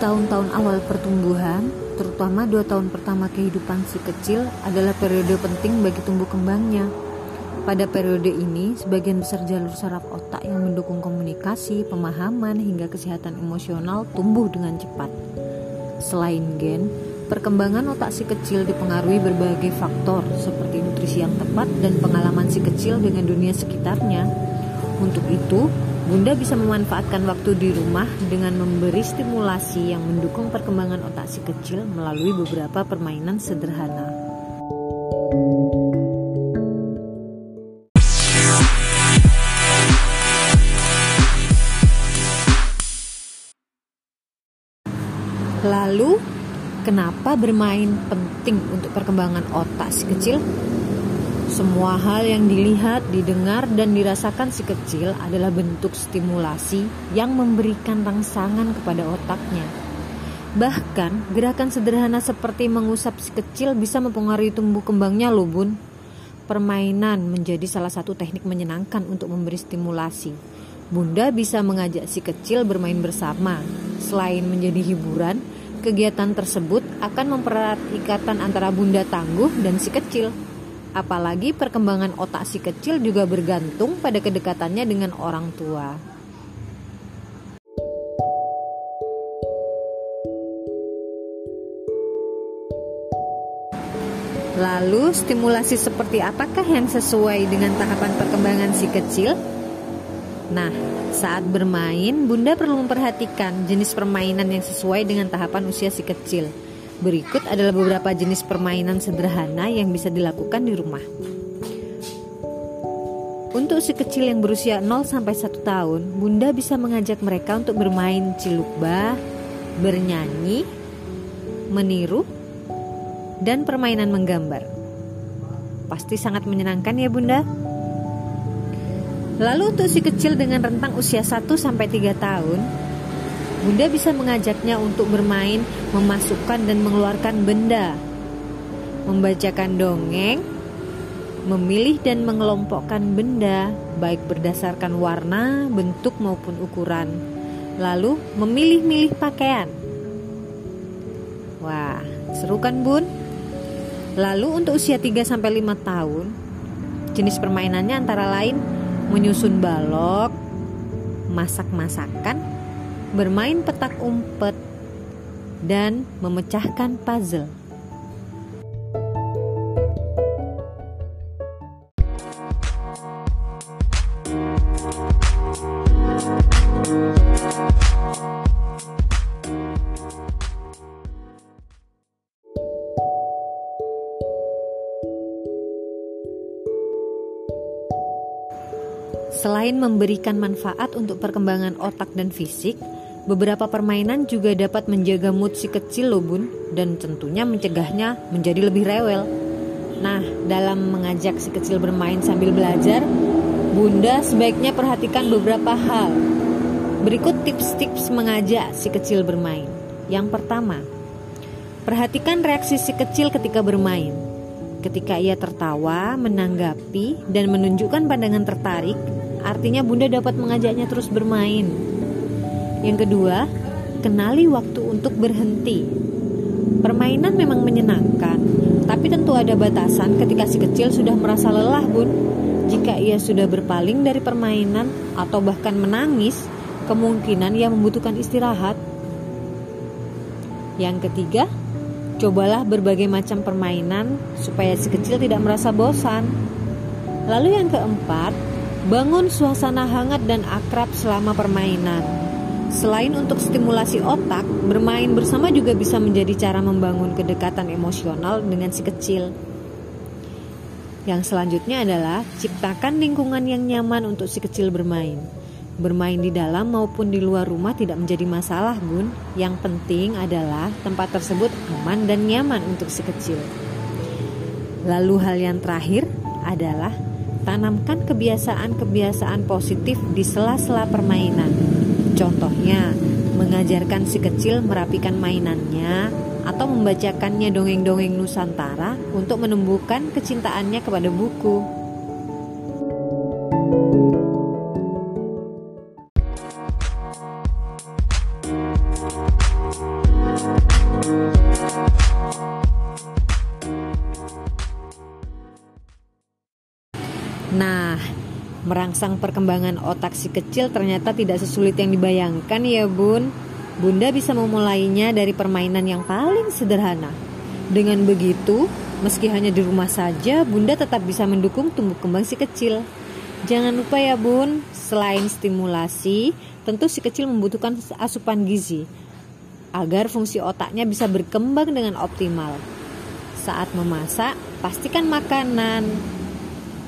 tahun-tahun awal pertumbuhan, terutama dua tahun pertama kehidupan si kecil adalah periode penting bagi tumbuh kembangnya. Pada periode ini, sebagian besar jalur saraf otak yang mendukung komunikasi, pemahaman, hingga kesehatan emosional tumbuh dengan cepat. Selain gen, perkembangan otak si kecil dipengaruhi berbagai faktor seperti nutrisi yang tepat dan pengalaman si kecil dengan dunia sekitarnya. Untuk itu, Bunda bisa memanfaatkan waktu di rumah dengan memberi stimulasi yang mendukung perkembangan otak si kecil melalui beberapa permainan sederhana. Lalu, kenapa bermain penting untuk perkembangan otak si kecil? Semua hal yang dilihat, didengar, dan dirasakan si kecil adalah bentuk stimulasi yang memberikan rangsangan kepada otaknya. Bahkan, gerakan sederhana seperti mengusap si kecil bisa mempengaruhi tumbuh kembangnya loh bun. Permainan menjadi salah satu teknik menyenangkan untuk memberi stimulasi. Bunda bisa mengajak si kecil bermain bersama. Selain menjadi hiburan, kegiatan tersebut akan mempererat ikatan antara bunda tangguh dan si kecil. Apalagi perkembangan otak si kecil juga bergantung pada kedekatannya dengan orang tua. Lalu, stimulasi seperti apakah yang sesuai dengan tahapan perkembangan si kecil? Nah, saat bermain, Bunda perlu memperhatikan jenis permainan yang sesuai dengan tahapan usia si kecil Berikut adalah beberapa jenis permainan sederhana yang bisa dilakukan di rumah. Untuk si kecil yang berusia 0 sampai 1 tahun, Bunda bisa mengajak mereka untuk bermain cilukba, bernyanyi, meniru, dan permainan menggambar. Pasti sangat menyenangkan ya Bunda. Lalu untuk si kecil dengan rentang usia 1 sampai 3 tahun, Bunda bisa mengajaknya untuk bermain, memasukkan dan mengeluarkan benda, membacakan dongeng, memilih dan mengelompokkan benda, baik berdasarkan warna, bentuk maupun ukuran. Lalu memilih-milih pakaian. Wah, seru kan, Bun? Lalu untuk usia 3 sampai 5 tahun, jenis permainannya antara lain menyusun balok, masak-masakan, bermain petak umpet, dan memecahkan puzzle. Selain memberikan manfaat untuk perkembangan otak dan fisik, Beberapa permainan juga dapat menjaga mood si kecil loh bun dan tentunya mencegahnya menjadi lebih rewel. Nah, dalam mengajak si kecil bermain sambil belajar, Bunda sebaiknya perhatikan beberapa hal. Berikut tips-tips mengajak si kecil bermain. Yang pertama, perhatikan reaksi si kecil ketika bermain. Ketika ia tertawa, menanggapi, dan menunjukkan pandangan tertarik, artinya Bunda dapat mengajaknya terus bermain. Yang kedua, kenali waktu untuk berhenti. Permainan memang menyenangkan, tapi tentu ada batasan ketika si kecil sudah merasa lelah, Bun. Jika ia sudah berpaling dari permainan atau bahkan menangis, kemungkinan ia membutuhkan istirahat. Yang ketiga, cobalah berbagai macam permainan supaya si kecil tidak merasa bosan. Lalu yang keempat, bangun suasana hangat dan akrab selama permainan. Selain untuk stimulasi otak, bermain bersama juga bisa menjadi cara membangun kedekatan emosional dengan si kecil. Yang selanjutnya adalah ciptakan lingkungan yang nyaman untuk si kecil bermain. Bermain di dalam maupun di luar rumah tidak menjadi masalah, Bun. Yang penting adalah tempat tersebut aman dan nyaman untuk si kecil. Lalu hal yang terakhir adalah tanamkan kebiasaan-kebiasaan positif di sela-sela permainan Contohnya, mengajarkan si kecil merapikan mainannya atau membacakannya dongeng-dongeng Nusantara untuk menumbuhkan kecintaannya kepada buku. Nah, Merangsang perkembangan otak si kecil ternyata tidak sesulit yang dibayangkan ya bun. Bunda bisa memulainya dari permainan yang paling sederhana. Dengan begitu, meski hanya di rumah saja, Bunda tetap bisa mendukung tumbuh kembang si kecil. Jangan lupa ya bun, selain stimulasi, tentu si kecil membutuhkan asupan gizi agar fungsi otaknya bisa berkembang dengan optimal. Saat memasak, pastikan makanan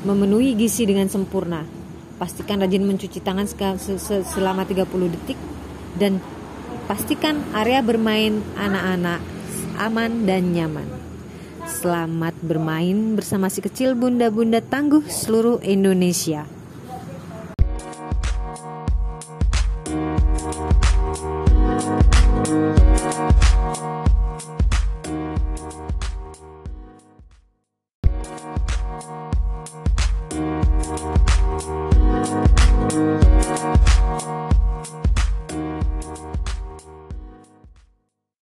memenuhi gizi dengan sempurna. Pastikan rajin mencuci tangan selama 30 detik dan pastikan area bermain anak-anak aman dan nyaman. Selamat bermain bersama si kecil bunda-bunda tangguh seluruh Indonesia.